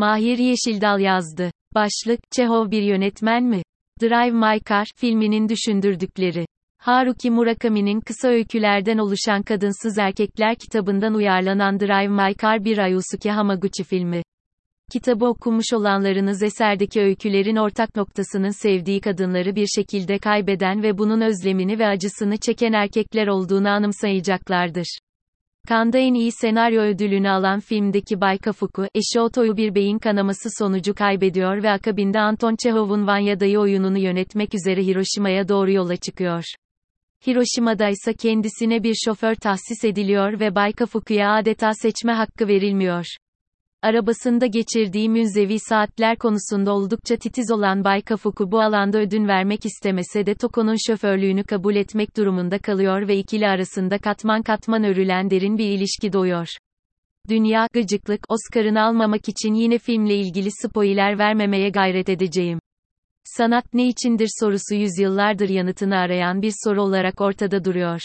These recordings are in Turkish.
Mahir Yeşildal yazdı. Başlık, Çehov bir yönetmen mi? Drive My Car, filminin düşündürdükleri. Haruki Murakami'nin kısa öykülerden oluşan Kadınsız Erkekler kitabından uyarlanan Drive My Car bir Ayusuke Hamaguchi filmi. Kitabı okumuş olanlarınız eserdeki öykülerin ortak noktasının sevdiği kadınları bir şekilde kaybeden ve bunun özlemini ve acısını çeken erkekler olduğunu anımsayacaklardır. Kanda en iyi senaryo ödülünü alan filmdeki Bay Kafuku, eşi Oto'yu bir beyin kanaması sonucu kaybediyor ve akabinde Anton Çehov'un Vanya'dayı oyununu yönetmek üzere Hiroşima'ya doğru yola çıkıyor. Hiroşima'da ise kendisine bir şoför tahsis ediliyor ve Bay Kafuku'ya adeta seçme hakkı verilmiyor. Arabasında geçirdiği münzevi saatler konusunda oldukça titiz olan Bay Kafuku bu alanda ödün vermek istemese de Toko'nun şoförlüğünü kabul etmek durumunda kalıyor ve ikili arasında katman katman örülen derin bir ilişki doğuyor. Dünya, gıcıklık, Oscar'ını almamak için yine filmle ilgili spoiler vermemeye gayret edeceğim. Sanat ne içindir sorusu yüzyıllardır yanıtını arayan bir soru olarak ortada duruyor.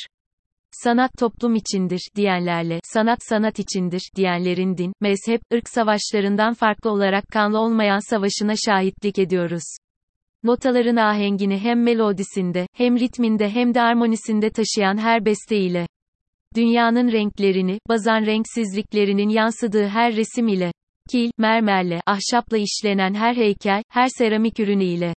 Sanat toplum içindir diyenlerle, sanat sanat içindir diyenlerin din, mezhep, ırk savaşlarından farklı olarak kanlı olmayan savaşına şahitlik ediyoruz. Notaların ahengini hem melodisinde, hem ritminde hem de armonisinde taşıyan her beste ile. Dünyanın renklerini, bazan renksizliklerinin yansıdığı her resim ile. Kil, mermerle, ahşapla işlenen her heykel, her seramik ürünü ile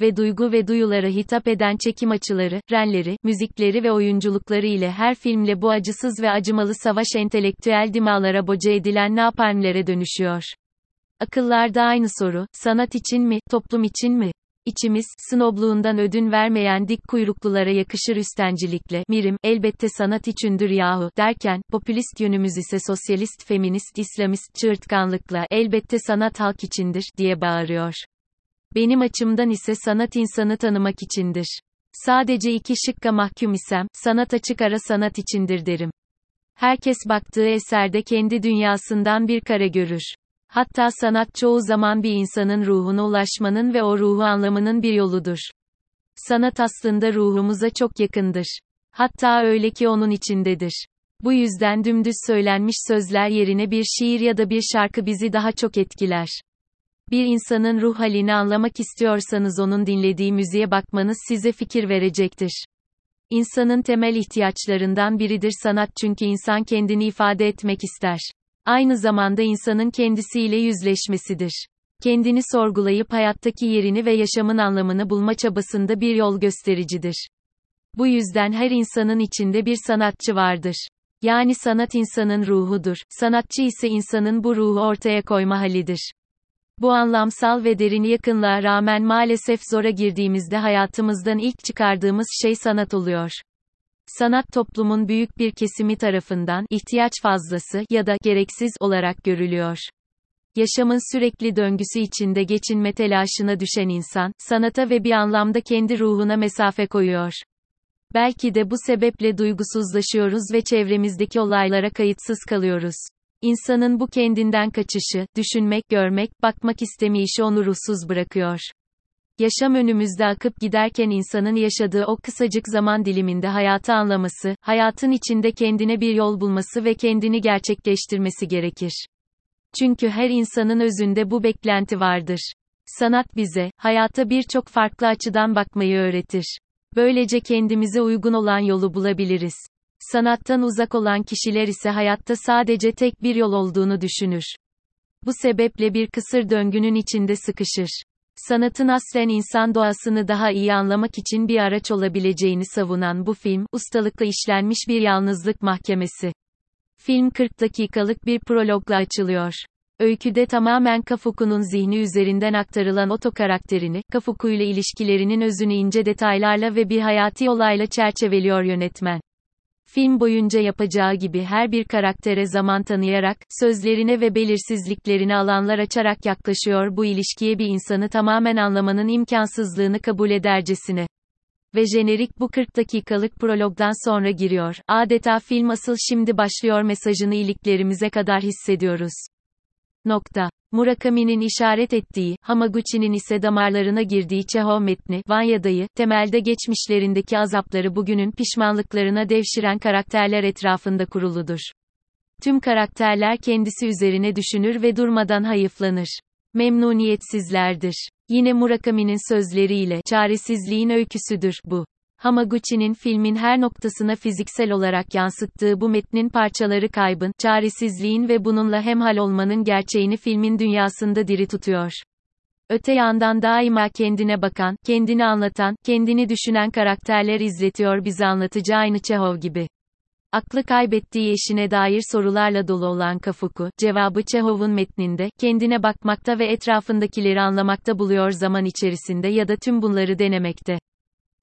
ve duygu ve duyulara hitap eden çekim açıları, renleri, müzikleri ve oyunculukları ile her filmle bu acısız ve acımalı savaş entelektüel dimalara boca edilen napalmlere dönüşüyor. Akıllarda aynı soru, sanat için mi, toplum için mi? İçimiz, snobluğundan ödün vermeyen dik kuyruklulara yakışır üstencilikle, mirim, elbette sanat içindir yahu, derken, popülist yönümüz ise sosyalist, feminist, İslamist çığırtkanlıkla, elbette sanat halk içindir, diye bağırıyor. Benim açımdan ise sanat insanı tanımak içindir. Sadece iki şıkka mahkum isem, sanat açık ara sanat içindir derim. Herkes baktığı eserde kendi dünyasından bir kare görür. Hatta sanat çoğu zaman bir insanın ruhuna ulaşmanın ve o ruhu anlamının bir yoludur. Sanat aslında ruhumuza çok yakındır. Hatta öyle ki onun içindedir. Bu yüzden dümdüz söylenmiş sözler yerine bir şiir ya da bir şarkı bizi daha çok etkiler. Bir insanın ruh halini anlamak istiyorsanız onun dinlediği müziğe bakmanız size fikir verecektir. İnsanın temel ihtiyaçlarından biridir sanat çünkü insan kendini ifade etmek ister. Aynı zamanda insanın kendisiyle yüzleşmesidir. Kendini sorgulayıp hayattaki yerini ve yaşamın anlamını bulma çabasında bir yol göstericidir. Bu yüzden her insanın içinde bir sanatçı vardır. Yani sanat insanın ruhudur. Sanatçı ise insanın bu ruhu ortaya koyma halidir. Bu anlamsal ve derin yakınlığa rağmen maalesef zora girdiğimizde hayatımızdan ilk çıkardığımız şey sanat oluyor. Sanat toplumun büyük bir kesimi tarafından ihtiyaç fazlası ya da gereksiz olarak görülüyor. Yaşamın sürekli döngüsü içinde geçinme telaşına düşen insan, sanata ve bir anlamda kendi ruhuna mesafe koyuyor. Belki de bu sebeple duygusuzlaşıyoruz ve çevremizdeki olaylara kayıtsız kalıyoruz. İnsanın bu kendinden kaçışı, düşünmek, görmek, bakmak istemeyişi onu ruhsuz bırakıyor. Yaşam önümüzde akıp giderken insanın yaşadığı o kısacık zaman diliminde hayatı anlaması, hayatın içinde kendine bir yol bulması ve kendini gerçekleştirmesi gerekir. Çünkü her insanın özünde bu beklenti vardır. Sanat bize, hayata birçok farklı açıdan bakmayı öğretir. Böylece kendimize uygun olan yolu bulabiliriz. Sanattan uzak olan kişiler ise hayatta sadece tek bir yol olduğunu düşünür. Bu sebeple bir kısır döngünün içinde sıkışır. Sanatın aslen insan doğasını daha iyi anlamak için bir araç olabileceğini savunan bu film, ustalıkla işlenmiş bir yalnızlık mahkemesi. Film 40 dakikalık bir prologla açılıyor. Öyküde tamamen Kafuku'nun zihni üzerinden aktarılan Oto karakterini, Kafuku ile ilişkilerinin özünü ince detaylarla ve bir hayati olayla çerçeveliyor yönetmen. Film boyunca yapacağı gibi her bir karaktere zaman tanıyarak, sözlerine ve belirsizliklerine alanlar açarak yaklaşıyor bu ilişkiye bir insanı tamamen anlamanın imkansızlığını kabul edercesine. Ve jenerik bu 40 dakikalık prologdan sonra giriyor. Adeta film asıl şimdi başlıyor mesajını iliklerimize kadar hissediyoruz. Nokta. Murakami'nin işaret ettiği, Hamaguchi'nin ise damarlarına girdiği Çehov metni, Vanya'dayı, temelde geçmişlerindeki azapları bugünün pişmanlıklarına devşiren karakterler etrafında kuruludur. Tüm karakterler kendisi üzerine düşünür ve durmadan hayıflanır. Memnuniyetsizlerdir. Yine Murakami'nin sözleriyle, çaresizliğin öyküsüdür bu. Hamaguchi'nin filmin her noktasına fiziksel olarak yansıttığı bu metnin parçaları kaybın, çaresizliğin ve bununla hemhal olmanın gerçeğini filmin dünyasında diri tutuyor. Öte yandan daima kendine bakan, kendini anlatan, kendini düşünen karakterler izletiyor bizi anlatıcı aynı Çehov gibi. Aklı kaybettiği eşine dair sorularla dolu olan Kafuku, cevabı Çehov'un metninde, kendine bakmakta ve etrafındakileri anlamakta buluyor zaman içerisinde ya da tüm bunları denemekte.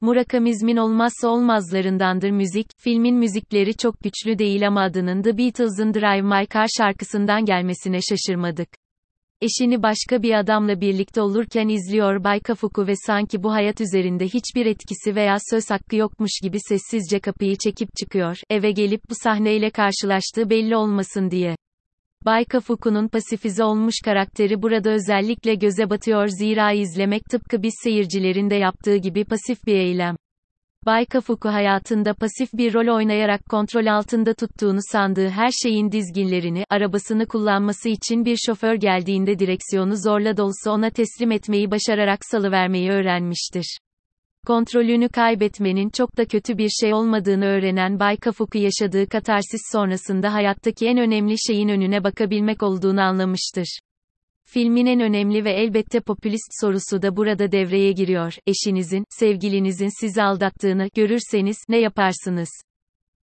Murakamizmin olmazsa olmazlarındandır müzik, filmin müzikleri çok güçlü değil ama adının The Beatles'ın Drive My Car şarkısından gelmesine şaşırmadık. Eşini başka bir adamla birlikte olurken izliyor Bay Kafuku ve sanki bu hayat üzerinde hiçbir etkisi veya söz hakkı yokmuş gibi sessizce kapıyı çekip çıkıyor, eve gelip bu sahneyle karşılaştığı belli olmasın diye. Bay Kafuku'nun pasifize olmuş karakteri burada özellikle göze batıyor zira izlemek tıpkı biz seyircilerin de yaptığı gibi pasif bir eylem. Bay Kafuku hayatında pasif bir rol oynayarak kontrol altında tuttuğunu sandığı her şeyin dizginlerini, arabasını kullanması için bir şoför geldiğinde direksiyonu zorla da ona teslim etmeyi başararak salıvermeyi öğrenmiştir. Kontrolünü kaybetmenin çok da kötü bir şey olmadığını öğrenen Bay Kafuku yaşadığı katarsis sonrasında hayattaki en önemli şeyin önüne bakabilmek olduğunu anlamıştır. Filmin en önemli ve elbette popülist sorusu da burada devreye giriyor. Eşinizin, sevgilinizin sizi aldattığını görürseniz ne yaparsınız?